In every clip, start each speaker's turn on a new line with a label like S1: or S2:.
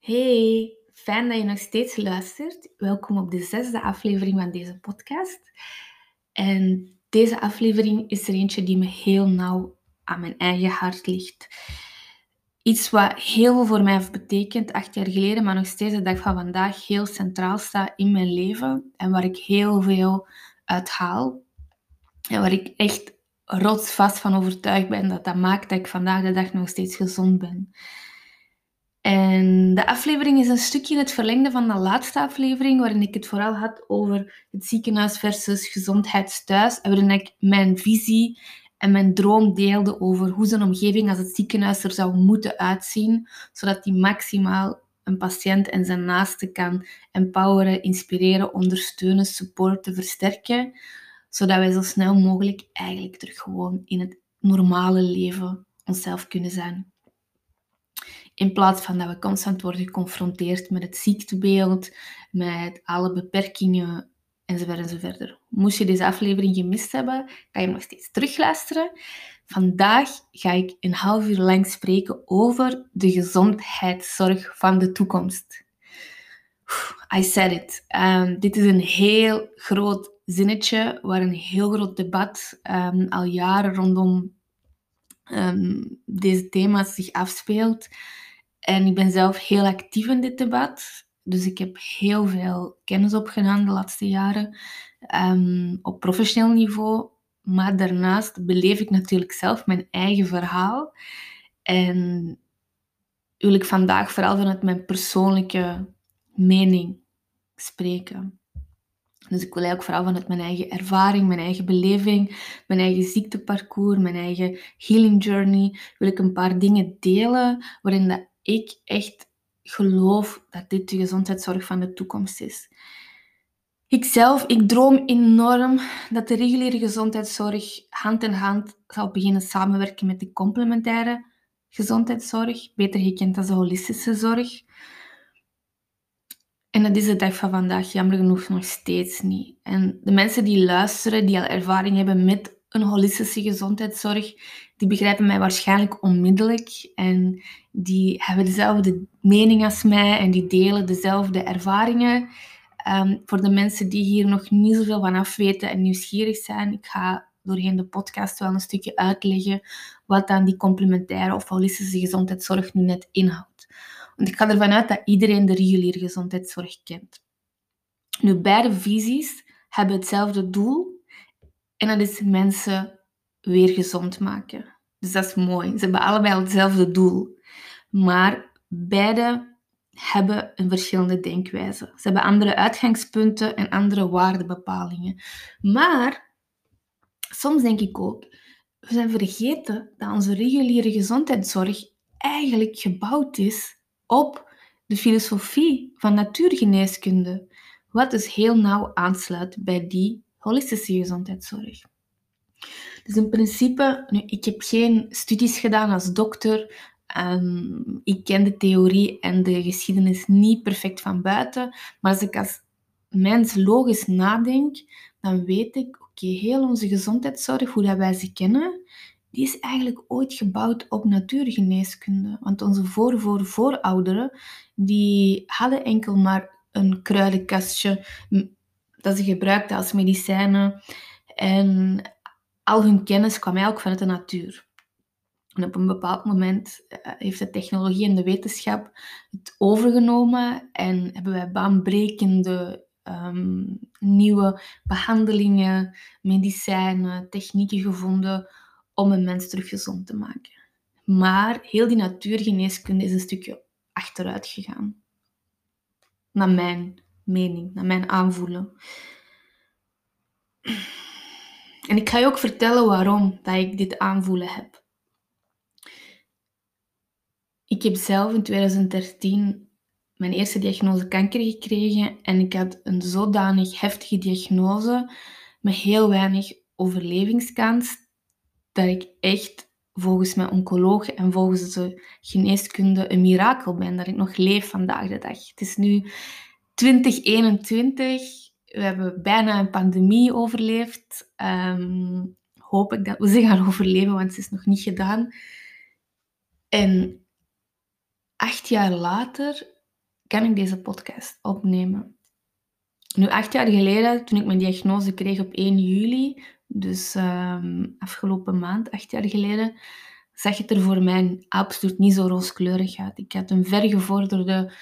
S1: Hey, fijn dat je nog steeds luistert. Welkom op de zesde aflevering van deze podcast. En deze aflevering is er eentje die me heel nauw aan mijn eigen hart ligt. Iets wat heel veel voor mij heeft betekend acht jaar geleden, maar nog steeds de dag van vandaag heel centraal staat in mijn leven en waar ik heel veel uit haal. En waar ik echt rotsvast van overtuigd ben dat dat maakt dat ik vandaag de dag nog steeds gezond ben. En de aflevering is een stukje in het verlengde van de laatste aflevering, waarin ik het vooral had over het ziekenhuis versus gezondheidsthuis. En waarin ik mijn visie en mijn droom deelde over hoe zo'n omgeving als het ziekenhuis er zou moeten uitzien, zodat die maximaal een patiënt en zijn naasten kan empoweren, inspireren, ondersteunen, supporten, versterken, zodat wij zo snel mogelijk eigenlijk terug gewoon in het normale leven onszelf kunnen zijn. In plaats van dat we constant worden geconfronteerd met het ziektebeeld, met alle beperkingen enzovoort enzovoort. Moest je deze aflevering gemist hebben, kan je nog steeds terugluisteren. Vandaag ga ik een half uur lang spreken over de gezondheidszorg van de toekomst. I said it. Um, dit is een heel groot zinnetje waar een heel groot debat um, al jaren rondom um, deze thema's zich afspeelt. En ik ben zelf heel actief in dit debat. Dus ik heb heel veel kennis opgedaan de laatste jaren um, op professioneel niveau. Maar daarnaast beleef ik natuurlijk zelf mijn eigen verhaal. En wil ik vandaag vooral vanuit mijn persoonlijke mening spreken. Dus ik wil eigenlijk vooral vanuit mijn eigen ervaring, mijn eigen beleving, mijn eigen ziekteparcours, mijn eigen healing journey, wil ik een paar dingen delen waarin dat ik echt geloof dat dit de gezondheidszorg van de toekomst is. Ikzelf, ik droom enorm dat de reguliere gezondheidszorg hand in hand zal beginnen samenwerken met de complementaire gezondheidszorg, beter gekend als de holistische zorg. En dat is de dag van vandaag jammer genoeg nog steeds niet. En de mensen die luisteren, die al ervaring hebben met een holistische gezondheidszorg, die begrijpen mij waarschijnlijk onmiddellijk en die hebben dezelfde mening als mij en die delen dezelfde ervaringen. Ehm, voor de mensen die hier nog niet zoveel van af weten en nieuwsgierig zijn, ik ga doorheen de podcast wel een stukje uitleggen wat dan die complementaire of holistische gezondheidszorg nu net inhoudt. Want ik ga ervan uit dat iedereen de reguliere gezondheidszorg kent. Nu, beide visies hebben hetzelfde doel en dat is mensen weer gezond maken. Dus dat is mooi. Ze hebben allebei hetzelfde doel. Maar beide hebben een verschillende denkwijze. Ze hebben andere uitgangspunten en andere waardebepalingen. Maar soms denk ik ook, we zijn vergeten dat onze reguliere gezondheidszorg eigenlijk gebouwd is op de filosofie van natuurgeneeskunde, wat dus heel nauw aansluit bij die holistische gezondheidszorg. Dus in principe, nu, ik heb geen studies gedaan als dokter. Ehm, ik ken de theorie en de geschiedenis niet perfect van buiten. Maar als ik als mens logisch nadenk, dan weet ik, oké, heel onze gezondheidszorg, hoe dat wij ze kennen, die is eigenlijk ooit gebouwd op natuurgeneeskunde. Want onze voor, voor, voorouderen, die hadden enkel maar een kruidenkastje dat ze gebruikten als medicijnen. En al hun kennis kwam eigenlijk vanuit de natuur. En op een bepaald moment eh, heeft de technologie en de wetenschap het overgenomen en hebben wij baanbrekende ehm, nieuwe behandelingen, medicijnen, technieken gevonden om een mens terug gezond te maken. Maar heel die natuurgeneeskunde is een stukje achteruit gegaan. Naar mijn mening, naar mijn aanvoelen. En ik ga je ook vertellen waarom dat ik dit aanvoelen heb. Ik heb zelf in 2013 mijn eerste diagnose kanker gekregen en ik had een zodanig heftige diagnose met heel weinig overlevingskans dat ik echt volgens mijn oncoloog en volgens de geneeskunde een mirakel ben dat ik nog leef vandaag de dag. Het is nu 2021. We hebben bijna een pandemie overleefd. Um, hoop ik dat we ze gaan overleven, want het is nog niet gedaan. En acht jaar later kan ik deze podcast opnemen. Nu, acht jaar geleden, toen ik mijn diagnose kreeg op 1 juli, dus ehm, afgelopen maand, acht jaar geleden, zag het er voor mij absoluut niet zo rooskleurig uit. Ik had een vergevorderde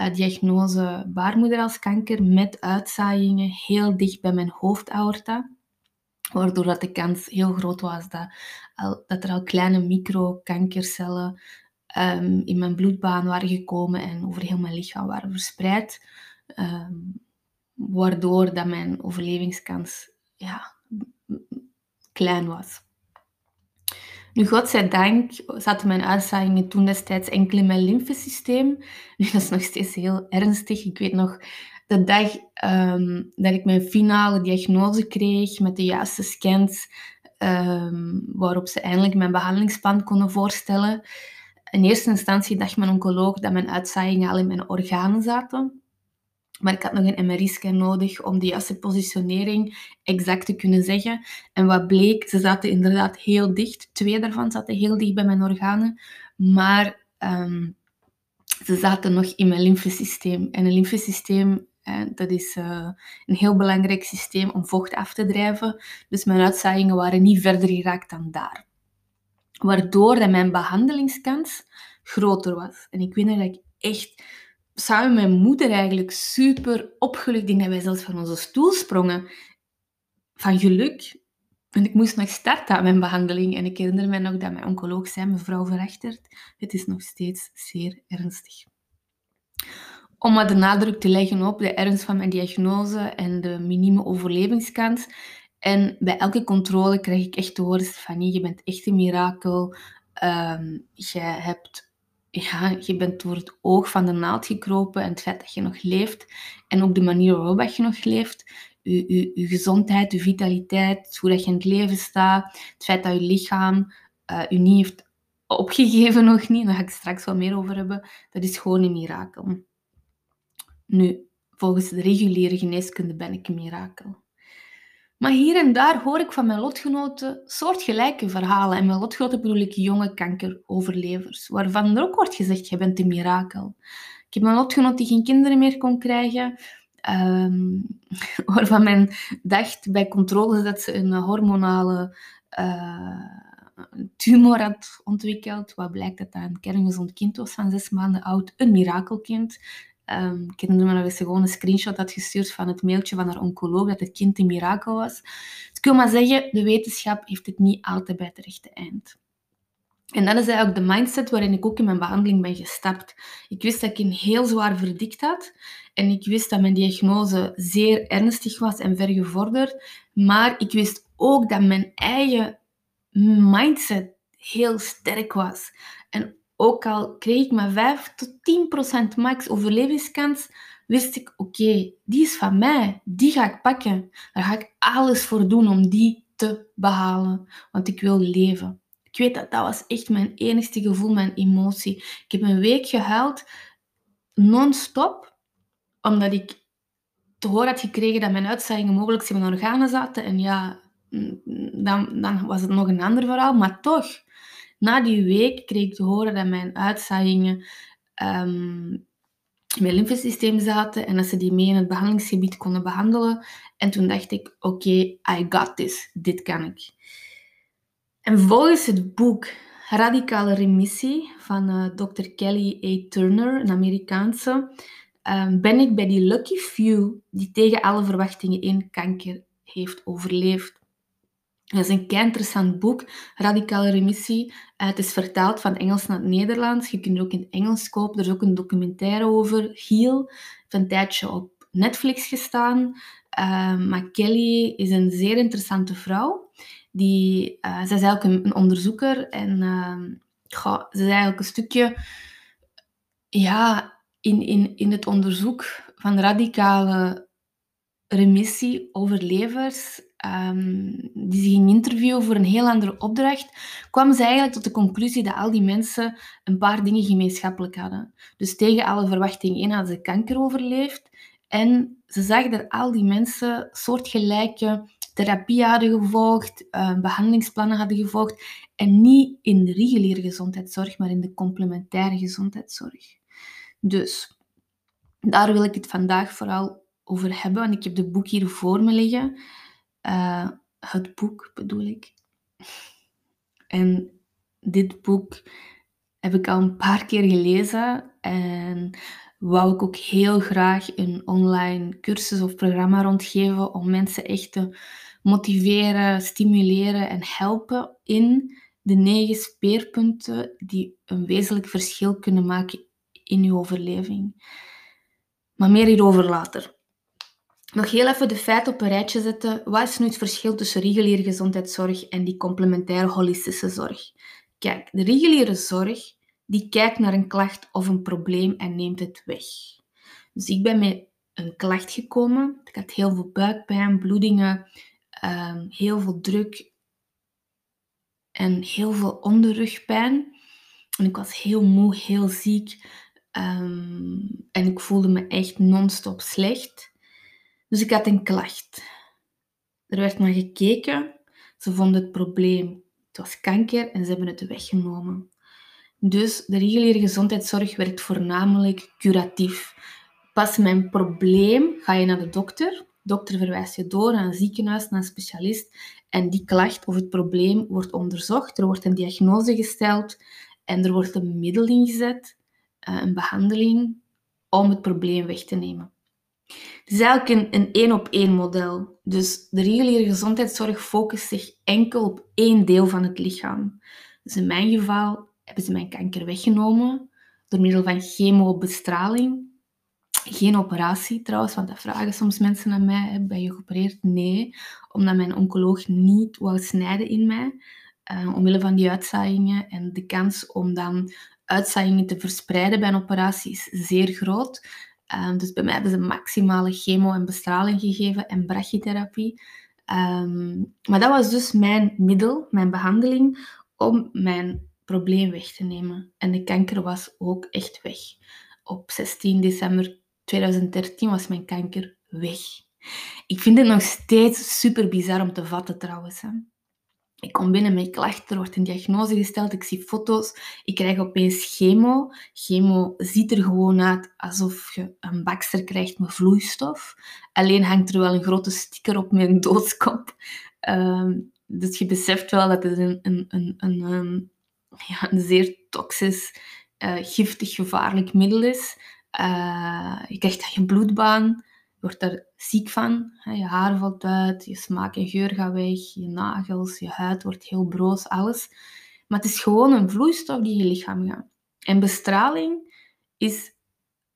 S1: uh, diagnose baarmoederhalskanker met uitzaaiingen heel dicht bij mijn hoofdaorta. Waardoor dat de kans heel groot was dat, dat er al kleine microkankercellen um, in mijn bloedbaan waren gekomen en over heel mijn lichaam waren verspreid. Um, waardoor dat mijn overlevingskans ja, klein was. Nu, godzijdank zaten mijn uitzaaiingen toen destijds enkel in mijn lymfesysteem. Nu, dat is nog steeds heel ernstig. Ik weet nog de dag um, dat ik mijn finale diagnose kreeg met de juiste scans, um, waarop ze eindelijk mijn behandelingsplan konden voorstellen. In eerste instantie dacht mijn oncoloog dat mijn uitzaaiingen al in mijn organen zaten. Maar ik had nog een MRI-scan nodig om de juiste positionering exact te kunnen zeggen. En wat bleek, ze zaten inderdaad heel dicht. Twee daarvan zaten heel dicht bij mijn organen. Maar um, ze zaten nog in mijn lymfesysteem. En een lymfesysteem, eh, dat is uh, een heel belangrijk systeem om vocht af te drijven. Dus mijn uitzaaiingen waren niet verder geraakt dan daar. Waardoor mijn behandelingskans groter was. En ik weet dat ik echt samen met mijn moeder eigenlijk super opgelucht. Ik denk dat wij zelfs van onze stoel sprongen. Van geluk. En ik moest nog starten aan mijn behandeling. En ik herinner me nog dat mijn oncoloog zei, mevrouw Verachtert, het is nog steeds zeer ernstig. Om maar de nadruk te leggen op de ernst van mijn diagnose en de minieme overlevingskans. En bij elke controle krijg ik echt te horen, Stefanie, je bent echt een mirakel. Um, je hebt ja, je bent door het oog van de naald gekropen en het feit dat je nog leeft en ook de manier waarop je nog leeft, je, gezondheid, je vitaliteit, hoe dat je in het leven staat, het feit dat je lichaam uh, je niet heeft opgegeven nog niet, daar ga ik straks wel meer over hebben, dat is gewoon een mirakel. Nu, volgens de reguliere geneeskunde ben ik een mirakel. Maar hier en daar hoor ik van mijn lotgenoten soortgelijke verhalen. En mijn lotgenoten bedoel ik jonge kankeroverlevers, waarvan er ook wordt gezegd, je bent een mirakel. Ik heb een lotgenoot die geen kinderen meer kon krijgen, um, waarvan men dacht bij controle dat ze een hormonale uh, tumor had ontwikkeld. Wat blijkt dat dat een kerngezond kind was van zes maanden oud, een mirakelkind. Um, ik gewoon een screenshot had gestuurd van het mailtje van haar oncoloog dat het kind een mirakel was. Ik wil maar zeggen, de wetenschap heeft het niet altijd bij het rechte eind. En dat is eigenlijk de mindset waarin ik ook in mijn behandeling ben gestapt. Ik wist dat ik een heel zwaar verdikt had. En ik wist dat mijn diagnose zeer ernstig was en vergevorderd. Maar ik wist ook dat mijn eigen mindset heel sterk was. En ook al kreeg ik maar 5 tot 10% max overlevingskans, wist ik, oké, die is van mij, die ga ik pakken. Daar ga ik alles voor doen om die te behalen, want ik wil leven. Ik weet dat dat was echt mijn enigste gevoel, mijn emotie. Ik heb een week gehuild, non-stop, omdat ik te horen had gekregen dat mijn uitzaaiingen mogelijk in mijn organen zaten. En ja, mm, dan, dan was het nog een ander verhaal, maar toch na die week kreeg ik te horen dat mijn uitzaaiingen in mijn lymfesysteem zaten en dat ze die mee in het behandelingsgebied konden behandelen. En toen dacht ik, oké, I got this. Dit kan ik. En volgens het boek Radicale Remissie van eh, Dr. Kelly A. Turner, een Amerikaanse, um, ben ik bij die lucky few die tegen alle verwachtingen in kanker heeft overleefd. Dat is een kei interessant boek, Radicale Remissie. Uh, het is vertaald van Engels naar het Nederlands. Je kunt het ook in het Engels kopen. Er is ook een documentaire over. Heal, heeft een tijdje op Netflix gestaan. Uh, maar Kelly is een zeer interessante vrouw. Die, uh, zij is eigenlijk een, onderzoeker en goh, ze is eigenlijk een stukje ja, in, in, in het onderzoek van radicale remissie overlevers um, die zich ging interviewen voor een heel andere opdracht, kwam ze eigenlijk tot de conclusie dat al die mensen een paar dingen gemeenschappelijk hadden. Dus tegen alle verwachtingen in hadden ze kanker overleefd. En ze zag dat al die mensen soortgelijke therapie hadden gevolgd, uh, behandelingsplannen hadden gevolgd. En niet in de reguliere gezondheidszorg, maar in de complementaire gezondheidszorg. Dus Daar wil ik het vandaag vooral over hebben, want ik heb het boek hier voor me liggen. Uh, het boek bedoel ik. En dit boek heb ik al een paar keer gelezen en wou ik ook heel graag een online cursus of programma rondgeven om mensen echt te motiveren, stimuleren en helpen in de negen speerpunten die een wezenlijk verschil kunnen maken in uw overleving. Maar meer hierover later. Nog heel even de feiten op een rijtje zetten. Wat is nu het verschil tussen reguliere gezondheidszorg en die complementaire holistische zorg? Kijk, de reguliere zorg die kijkt naar een klacht of een probleem en neemt het weg. Dus ik ben met een klacht gekomen. Ik had heel veel buikpijn, bloedingen, ehm, heel veel druk en heel veel onderrugpijn. En ik was heel moe, heel ziek. Ehm, en ik voelde me echt non-stop slecht. Dus ik had een klacht. Er werd naar gekeken. Ze vonden het probleem. Het was kanker en ze hebben het weggenomen. Dus de reguliere gezondheidszorg werkt voornamelijk curatief. Pas mijn probleem ga je naar de dokter. De dokter verwijst je door naar een ziekenhuis, naar een specialist. En die klacht of het probleem wordt onderzocht. Er wordt een diagnose gesteld en er wordt een middel ingezet, eh, een behandeling, om het probleem weg te nemen. Het is eigenlijk een één-op-één model. Dus de reguliere gezondheidszorg focust zich enkel op één deel van het lichaam. Dus in mijn geval hebben ze mijn kanker weggenomen door middel van chemobestraling. Geen operatie trouwens, want dat vragen soms mensen aan mij. Ben je geopereerd? Nee, omdat mijn oncoloog niet wou snijden in mij. Uh, omwille van die uitzaaiingen. En de kans om dan uitzaaiingen te verspreiden bij een operatie is zeer groot. Uh, dus bij mij hebben ze maximale chemo en bestraling gegeven en brachytherapie. Um, maar dat was dus mijn middel, mijn behandeling, om mijn probleem weg te nemen. En de kanker was ook echt weg. Op 16 december 2013 was mijn kanker weg. Ik vind het nog steeds super bizar om te vatten trouwens. Hè. Ik kom binnen met klachten, er wordt een diagnose gesteld, ik zie foto's, ik krijg opeens chemo. Chemo ziet er gewoon uit alsof je een bakster krijgt met vloeistof. Alleen hangt er wel een grote sticker op een doodskop. Uh, dus je beseft wel dat het een, een, een, een, ja, een zeer toxisch, uh, giftig, gevaarlijk middel is. Uh, je krijgt je bloedbaan, wordt daar ziek van. Je haar valt uit, je smaak en geur gaat weg, je nagels, je huid wordt heel broos, alles. Maar het is gewoon een vloeistof die je lichaam gaat. En bestraling is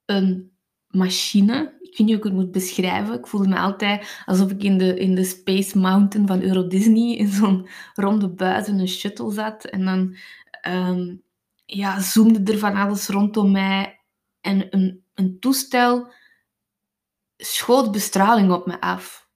S1: een machine. Ik weet niet hoe ik het moet beschrijven. Ik voelde me altijd alsof ik in de, in de Space Mountain van Euro Disney in zo'n ronde buis in een shuttle zat. En dan um, ja, zoomde er van alles rondom mij. En een, een toestel schoot bestraling op me af.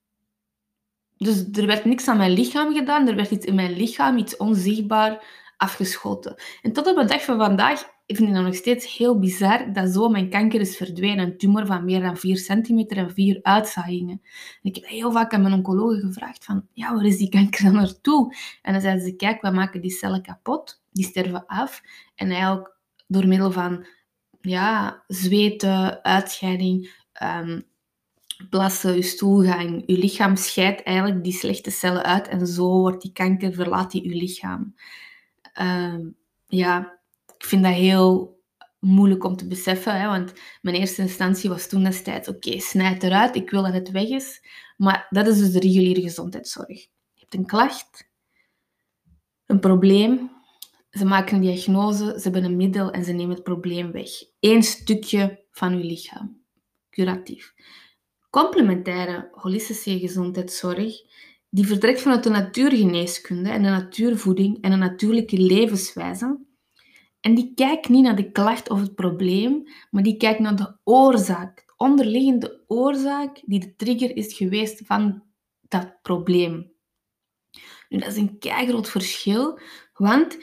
S1: Dus er werd niks aan mijn lichaam gedaan, er werd iets in mijn lichaam, iets onzichtbaar, afgeschoten. En tot op de dag van vandaag ik vind het nog steeds heel bizar dat zo mijn kanker is verdwenen. Een tumor van meer dan 4 centimeter en vier uitzaaiingen. ik heb heel vaak aan mijn oncoloog gevraagd van, ja, waar is die kanker dan naartoe? En dan zeiden ze, kijk, we maken die cellen kapot, die sterven af. En eigenlijk door middel van ja, zweten, uitscheiding, um, plassen, je stoelgang, je lichaam scheidt eigenlijk die slechte cellen uit en zo wordt die kanker, verlaat die je lichaam. Um, ja, ik vind dat heel moeilijk om te beseffen, hè, want mijn eerste instantie was toen destijds, oké, snijd eruit, ik wil dat het weg is. Maar dat is dus de reguliere gezondheidszorg. Je hebt een klacht, een probleem, ze maken een diagnose, ze hebben een middel en ze nemen het probleem weg. Eén stukje van uw lichaam. Curatief. Complementaire holistische gezondheidszorg, die vertrekt vanuit de natuurgeneeskunde en de natuurvoeding en een natuurlijke levenswijze en die kijkt niet naar de klacht of het probleem, maar die kijkt naar de oorzaak, de onderliggende oorzaak die de trigger is geweest van dat probleem. Dat is een groot verschil, want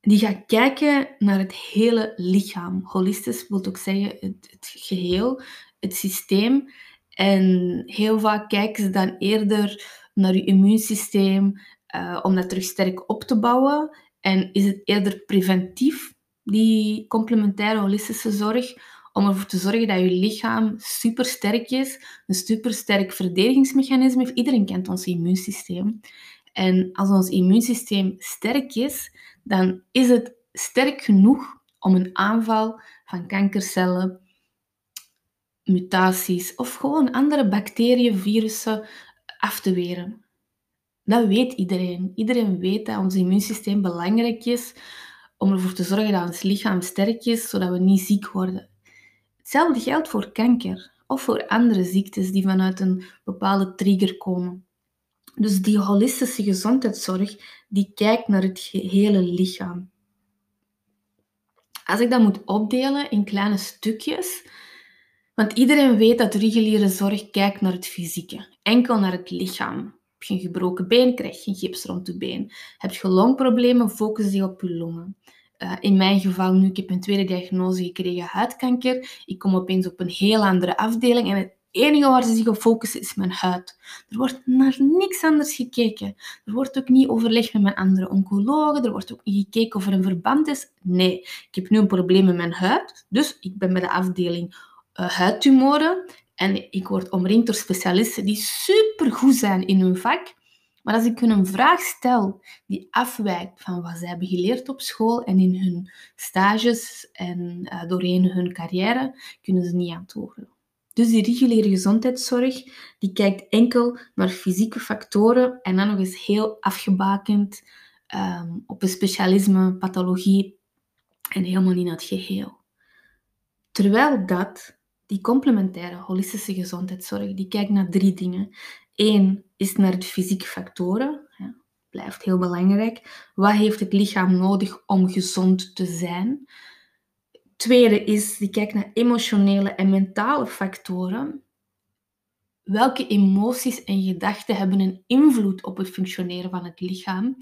S1: die gaat kijken naar het hele lichaam. Holistisch wil ook zeggen het geheel, het systeem. En heel vaak kijken ze dan eerder naar je immuunsysteem uh, om dat terug sterk op te bouwen. En is het eerder preventief die complementaire holistische zorg, om ervoor te zorgen dat je lichaam supersterk is, een supersterk verdedigingsmechanisme heeft. Iedereen kent ons immuunsysteem. En als ons immuunsysteem sterk is, dan is het sterk genoeg om een aanval van kankercellen, mutaties of gewoon andere bacteriën, virussen af te weren. Dat weet iedereen. Iedereen weet dat ons immuunsysteem belangrijk is om ervoor te zorgen dat ons lichaam sterk is, zodat we niet ziek worden. Hetzelfde geldt voor kanker of voor andere ziektes die vanuit een bepaalde trigger komen. Dus die holistische gezondheidszorg, die kijkt naar het gehele lichaam. Als ik dat moet opdelen in kleine stukjes, want iedereen weet dat reguliere zorg kijkt naar het fysieke, enkel naar het lichaam. Heb je een gebroken been, krijg je een gips rond je been. Heb je longproblemen, focus je op je longen. Uh, in mijn geval nu, ik heb een tweede diagnose gekregen, huidkanker. Ik kom opeens op een heel andere afdeling en het enige waar ze zich op focussen is mijn huid. Er wordt naar niks anders gekeken. Er wordt ook niet overlegd met mijn andere oncologen. Er wordt ook niet gekeken of er een verband is. Nee, ik heb nu een probleem met mijn huid. Dus ik ben bij de afdeling huidtumoren. En ik word omringd door specialisten die supergoed zijn in hun vak. Maar als ik hun een vraag stel die afwijkt van wat ze hebben geleerd op school en in hun stages en uh, doorheen hun carrière, kunnen ze niet antwoorden. Dus die reguliere gezondheidszorg die kijkt enkel naar fysieke factoren en dan nog eens heel afgebakend um, op een specialisme, pathologie en helemaal niet naar het geheel. Terwijl dat, die complementaire holistische gezondheidszorg, die kijkt naar drie dingen. Eén is naar de fysieke factoren, ja, blijft heel belangrijk. Wat heeft het lichaam nodig om gezond te zijn? Tweede is, die kijkt naar emotionele en mentale factoren. Welke emoties en gedachten hebben een invloed op het functioneren van het lichaam?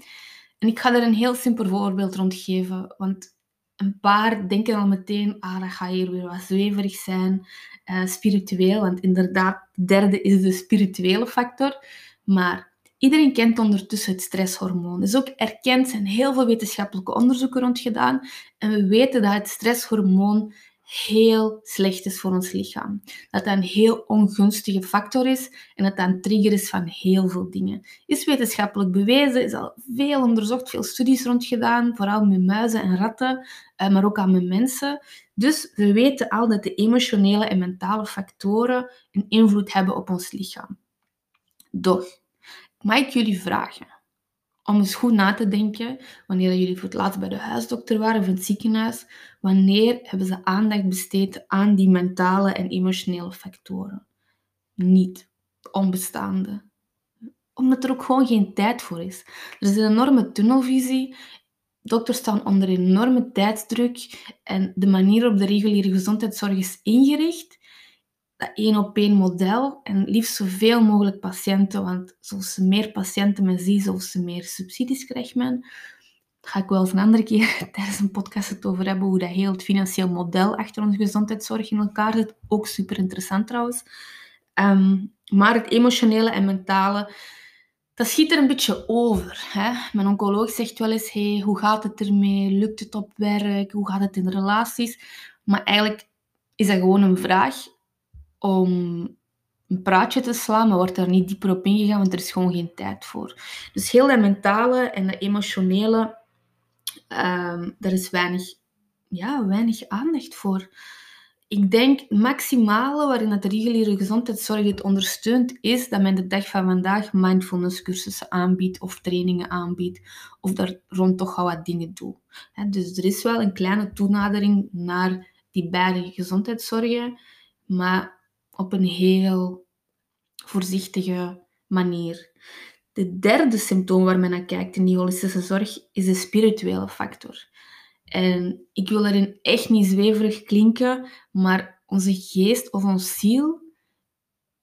S1: En ik ga er een heel simpel voorbeeld rond geven, want een paar denken al meteen, ah, dat gaat hier weer wat zweverig zijn, uh, spiritueel. Want inderdaad, de derde is de spirituele factor. Maar Iedereen kent ondertussen het stresshormoon. Dus ook erkend zijn heel veel wetenschappelijke onderzoeken rond gedaan. En we weten dat het stresshormoon heel slecht is voor ons lichaam. Dat dat een heel ongunstige factor is en dat dat een trigger is van heel veel dingen. Is wetenschappelijk bewezen, is al veel onderzocht, veel studies rond gedaan, vooral met muizen en ratten, eh, maar ook aan met mensen. Dus we weten al dat de emotionele en mentale factoren een invloed hebben op ons lichaam. Doch, mag ik jullie vragen om eens goed na te denken wanneer jullie voor het laatst bij de huisdokter waren of in het ziekenhuis, wanneer hebben ze aandacht besteed aan die mentale en emotionele factoren? Niet onbestaande. Omdat er ook gewoon geen tijd voor is. Er is een enorme tunnelvisie. Dokters staan onder enorme tijdsdruk en de manier waarop de reguliere gezondheidszorg is ingericht dat één op één model en liefst zoveel mogelijk patiënten, want zoals meer patiënten men ziet, zoals meer subsidies krijgt men. Daar ga ik wel eens een andere keer tijdens een podcast het over hebben, hoe dat heel het financieel model achter onze gezondheidszorg in elkaar zit. Ook super interessant trouwens. Ehm, maar het emotionele en mentale, dat schiet er een beetje over. Hè? Mijn oncoloog zegt wel eens, hey, hoe gaat het ermee? Lukt het op werk? Hoe gaat het in relaties? Maar eigenlijk is dat gewoon een vraag om een praatje te slaan, maar wordt daar niet dieper op ingegaan, want er is gewoon geen tijd voor. Dus heel dat mentale en dat emotionele, um, daar is weinig, ja, weinig aandacht voor. Ik denk maximale waarin dat de reguliere gezondheidszorg het ondersteunt, is dat men de dag van vandaag mindfulness cursussen aanbiedt of trainingen aanbiedt, of daar rond toch al wat dingen doet. Dus er is wel een kleine toenadering naar die beide gezondheidszorgen, maar op een heel voorzichtige manier. De derde symptoom waar men naar kijkt in die holistische zorg is de spirituele factor. En ik wil erin echt niet zweverig klinken, maar onze geest of ons ziel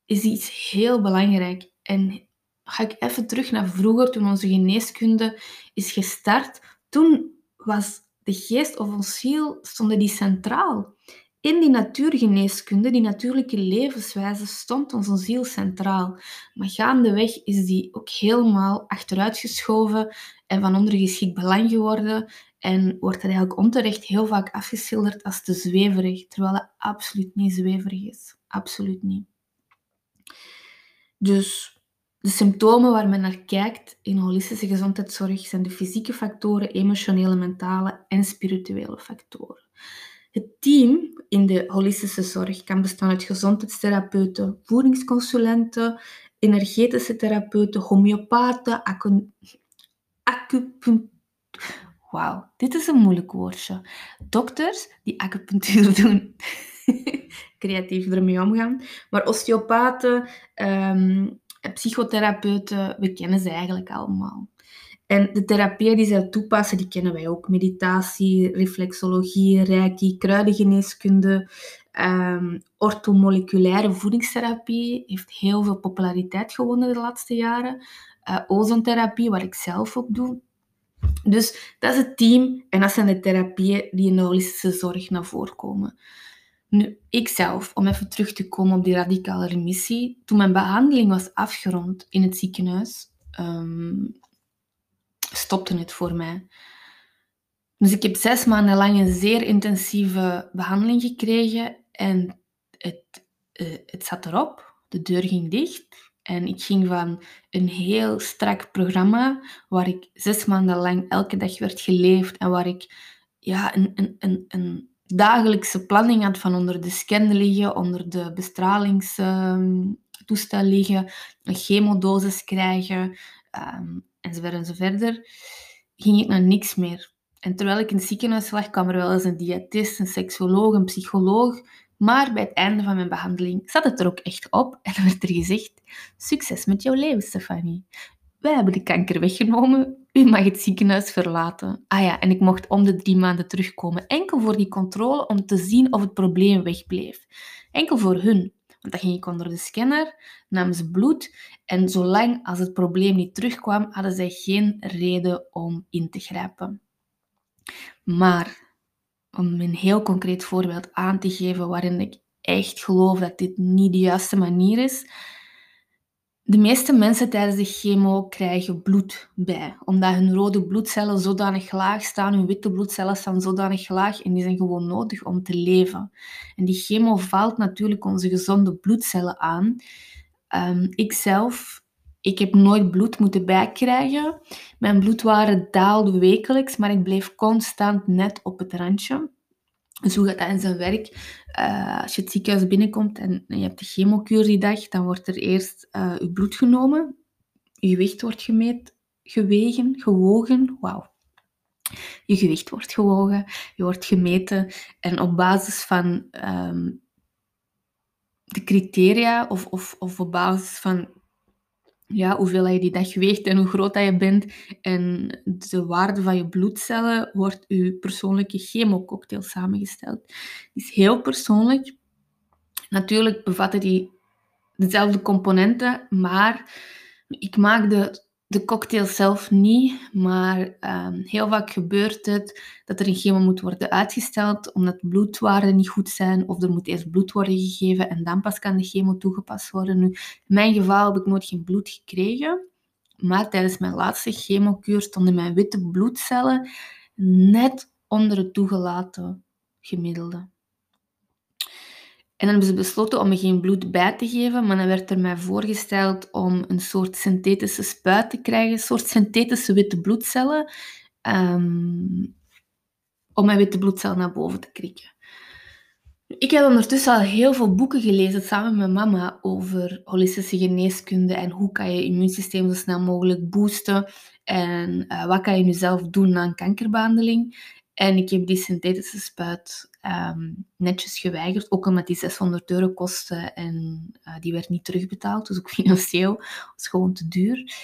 S1: is iets heel belangrijk. En ga ik even terug naar vroeger, toen onze geneeskunde is gestart. Toen was de geest of ons ziel stonden die centraal. In die natuurgeneeskunde, die natuurlijke levenswijze, stond onze ziel centraal. Maar gaandeweg is die ook helemaal achteruitgeschoven en van ondergeschikt belang geworden. En wordt er eigenlijk onterecht heel vaak afgeschilderd als te zweverig, terwijl het absoluut niet zweverig is. Absoluut niet. Dus de symptomen waar men naar kijkt in holistische gezondheidszorg zijn de fysieke factoren, emotionele, mentale en spirituele factoren. Het team in de holistische zorg kan bestaan uit gezondheidstherapeuten, voedingsconsulenten, energetische therapeuten, homeopaten, acupunctuur. Wauw, dit is een moeilijk woordje. Dokters die acupunctuur doen. Creatief ermee omgaan. Maar osteopaten, um, psychotherapeuten, we kennen ze eigenlijk allemaal. En de therapieën die zij toepassen, die kennen wij ook. Meditatie, reflexologie, reiki, kruidengeneeskunde, um, orthomoleculaire voedingstherapie heeft heel veel populariteit gewonnen de laatste jaren. Uh, ozontherapie, wat ik zelf ook doe. Dus dat is het team en dat zijn de therapieën die in de holistische zorg naar voren komen. Nu, ikzelf, om even terug te komen op die radicale remissie, toen mijn behandeling was afgerond in het ziekenhuis, um, stopte het voor mij. Dus ik heb zes maanden lang een zeer intensieve behandeling gekregen en het, uh, het zat erop. De deur ging dicht en ik ging van een heel strak programma, waar ik zes maanden lang elke dag werd geleefd en waar ik ja, een, een, een, een dagelijkse planning had van onder de scan liggen, onder de bestralingstoestel liggen, een chemodosis krijgen, um, enzovoort enzoverder, ging ik naar niks meer. En terwijl ik in het ziekenhuis lag, kwam er wel eens een diëtist, een seksoloog, een psycholoog. Maar bij het einde van mijn behandeling zat het er ook echt op en werd er gezegd: Succes met jouw leven, Stefanie. Wij hebben de kanker weggenomen. U mag het ziekenhuis verlaten. Ah ja, en ik mocht om de drie maanden terugkomen. Enkel voor die controle om te zien of het probleem wegbleef. Enkel voor hun. Want dan ging ik onder de scanner, namen ze bloed en zolang als het probleem niet terugkwam, hadden zij geen reden om in te grijpen. Maar om een heel concreet voorbeeld aan te geven waarin ik echt geloof dat dit niet de juiste manier is. De meeste mensen tijdens de chemo krijgen bloed bij, omdat hun rode bloedcellen zodanig laag staan, hun witte bloedcellen staan zodanig laag en die zijn gewoon nodig om te leven. En die chemo valt natuurlijk onze gezonde bloedcellen aan. Um, ik zelf ik heb nooit bloed moeten bijkrijgen. Mijn bloedwaarde daalde wekelijks, maar ik bleef constant net op het randje. Dus gaat dat in zijn werk? Uh, als je het ziekenhuis binnenkomt en je hebt de chemokuur die dag, dan wordt er eerst uh, je bloed genomen. Je gewicht wordt gemeten, gewegen, gewogen. Wauw. Je gewicht wordt gewogen, je wordt gemeten. En op basis van um, de criteria of, of, of op basis van ja, hoeveel je die dag weegt en hoe groot dat je bent en de waarde van je bloedcellen, wordt je persoonlijke chemococktail samengesteld. Het is heel persoonlijk. Natuurlijk bevatten die dezelfde componenten, maar ik maak de de cocktail zelf niet, maar um, heel vaak gebeurt het dat er een chemo moet worden uitgesteld omdat bloedwaarden niet goed zijn of er moet eerst bloed worden gegeven en dan pas kan de chemo toegepast worden. Nu, in mijn geval heb ik nooit geen bloed gekregen, maar tijdens mijn laatste chemokuur stonden mijn witte bloedcellen net onder het toegelaten gemiddelde. En dan hebben ze besloten om me geen bloed bij te geven, maar dan werd er mij voorgesteld om een soort synthetische spuit te krijgen, een soort synthetische witte bloedcellen, um, om mijn witte bloedcellen naar boven te krikken. Ik heb ondertussen al heel veel boeken gelezen samen met mama over holistische geneeskunde en hoe kan je immuunsysteem zo snel mogelijk boosten en uh, wat kan je nu zelf doen na een kankerbehandeling. En ik heb die synthetische spuit Ehm, netjes geweigerd, ook omdat die 600 euro kostte en uh, die werd niet terugbetaald, dus ook financieel was gewoon te duur.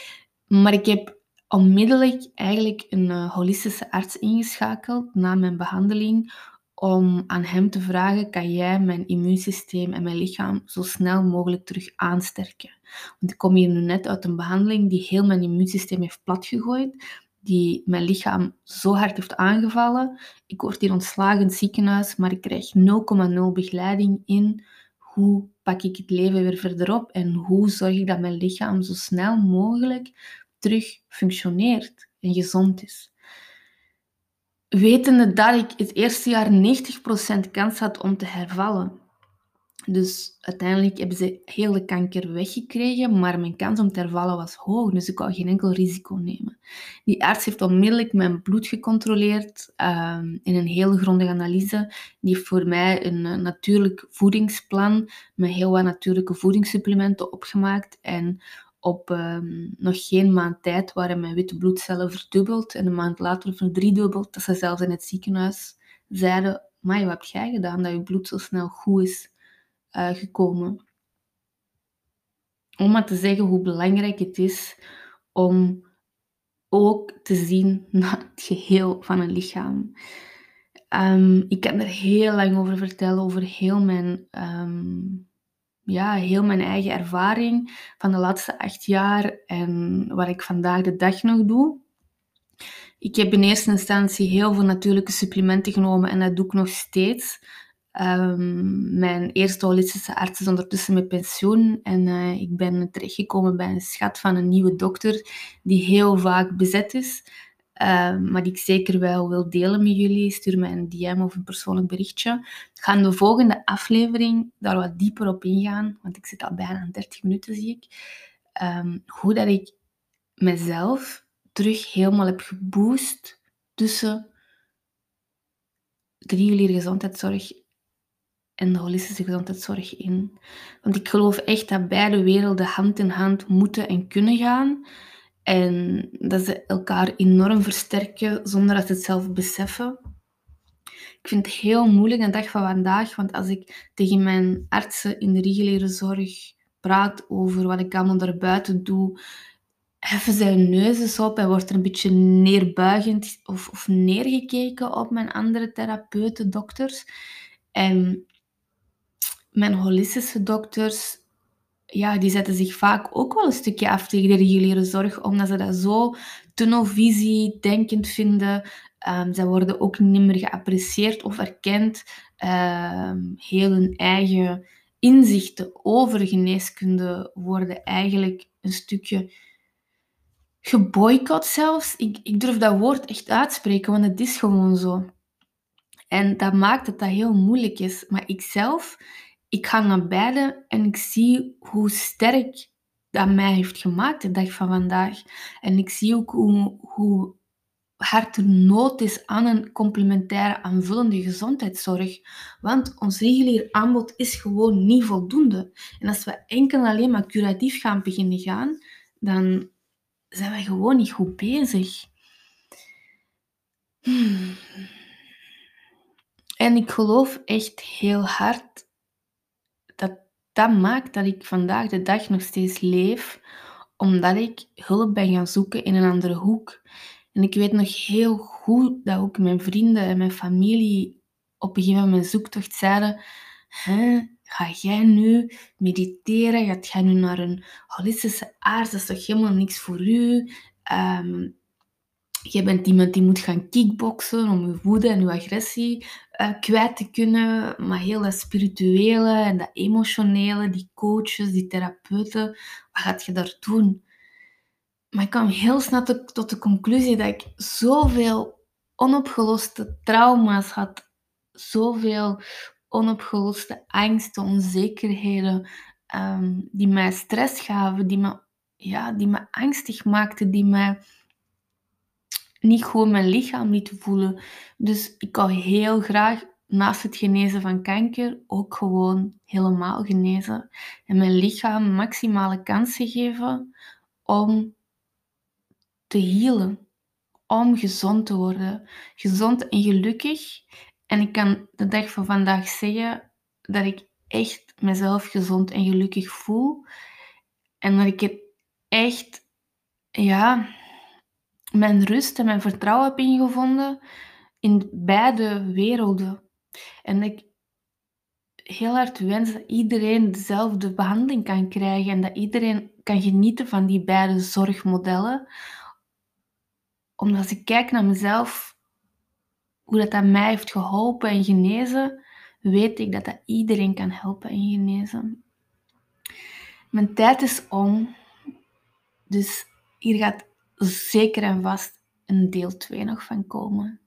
S1: Maar ik heb onmiddellijk eigenlijk een uh, holistische arts ingeschakeld na mijn behandeling om aan hem te vragen, kan jij mijn immuunsysteem en mijn lichaam zo snel mogelijk terug aansterken? Want ik kom hier nu net uit een behandeling die heel mijn immuunsysteem heeft platgegooid die mijn lichaam zo hard heeft aangevallen. Ik word hier ontslagen in het ziekenhuis, maar ik krijg 0,0 begeleiding in hoe pak ik het leven weer verder op en hoe zorg ik dat mijn lichaam zo snel mogelijk terug functioneert en gezond is. wetende dat ik het eerste jaar 90% kans had om te hervallen. Dus uiteindelijk hebben ze heel de kanker weggekregen, maar mijn kans om te hervallen was hoog, dus ik wou geen enkel risico nemen. Die arts heeft onmiddellijk mijn bloed gecontroleerd um, in een hele grondige analyse. Die heeft voor mij een uh, natuurlijk voedingsplan met heel wat natuurlijke voedingssupplementen opgemaakt. En op um, nog geen maand tijd waren mijn witte bloedcellen verdubbeld en een maand later verdriedubbeld. Dat ze zelfs in het ziekenhuis zeiden, maar wat heb jij gedaan dat je bloed zo snel goed is uh, gekomen? Om maar te zeggen hoe belangrijk het is om ook te zien naar het geheel van een lichaam. Um, ik kan er heel lang over vertellen, over heel mijn um, ja, heel mijn eigen ervaring van de laatste acht jaar en wat ik vandaag de dag nog doe. Ik heb in eerste instantie heel veel natuurlijke supplementen genomen en dat doe ik nog steeds. Um, mijn eerste holistische arts is ondertussen met pensioen en uh, ik ben terechtgekomen bij een schat van een nieuwe dokter die heel vaak bezet is. Ehm, maar die ik zeker wel wil delen met jullie. Stuur mij een DM of een persoonlijk berichtje. Ik ga in de volgende aflevering daar wat dieper op ingaan, want ik zit al bijna aan 30 minuten, zie ik. Ehm, hoe dat ik mezelf terug helemaal heb geboost tussen reguliere gezondheidszorg en de holistische gezondheidszorg in. Want ik geloof echt dat beide werelden hand in hand moeten en kunnen gaan. En dat ze elkaar enorm versterken zonder dat ze het zelf beseffen. Ik vind het heel moeilijk een dag van vandaag, want als ik tegen mijn artsen in de reguliere zorg praat over wat ik allemaal daarbuiten doe, heffen zij hun neus op en wordt er een beetje neerbuigend of, of neergekeken op mijn andere therapeuten, dokters. En mijn holistische dokters ja, die zetten zich vaak ook wel een stukje af tegen de reguliere zorg, omdat ze dat zo tunnelvisie denkend vinden. Um, zij worden ook niet meer geapprecieerd of erkend. Um, heel hun eigen inzichten over geneeskunde worden eigenlijk een stukje geboycott zelfs. Ik, ik durf dat woord echt uitspreken, want het is gewoon zo. En dat maakt het dat heel moeilijk is. Maar ik zelf, ik ga naar beide en ik zie hoe sterk dat mij heeft gemaakt de dag van vandaag. En ik zie ook hoe, hoe hard er nood is aan een complementaire aanvullende gezondheidszorg. Want ons regulier aanbod is gewoon niet voldoende. En als we enkel alleen maar curatief gaan beginnen gaan, dan zijn we gewoon niet goed bezig. Hmm. En ik geloof echt heel hard dat maakt dat ik vandaag de dag nog steeds leef, omdat ik hulp ben gaan zoeken in een andere hoek. En ik weet nog heel goed dat ook mijn vrienden en mijn familie op een gegeven moment zoektocht zeiden: Ga jij nu mediteren? Gaat jij nu naar een holistische arts? Dat is toch helemaal niks voor u? Um, je bent iemand die moet gaan kickboksen om je woede en je agressie uh, kwijt te kunnen. Maar heel dat spirituele en dat emotionele, die coaches, die therapeuten, wat gaat je daar doen? Maar ik kwam heel snel tot de conclusie dat ik zoveel onopgeloste trauma's had. Zoveel onopgeloste angsten, onzekerheden, um, die mij stress gaven, die me, ja, die me angstig maakten, die mij niet gewoon mijn lichaam niet te voelen. Dus ik wou heel graag naast het genezen van kanker ook gewoon helemaal genezen. En mijn lichaam maximale kansen geven om te healen. Om gezond te worden. Gezond en gelukkig. En ik kan de dag van vandaag zeggen dat ik echt mezelf gezond en gelukkig voel. En dat ik het echt, ja, mijn rust en mijn vertrouwen heb ingevonden in beide werelden. En ik heel hard wens dat iedereen dezelfde behandeling kan krijgen en dat iedereen kan genieten van die beide zorgmodellen. Omdat als ik kijk naar mezelf, hoe dat aan mij heeft geholpen en genezen, weet ik dat dat iedereen kan helpen en genezen. Mijn tijd is om. Dus hier gaat zeker en vast een deel 2 nog van komen.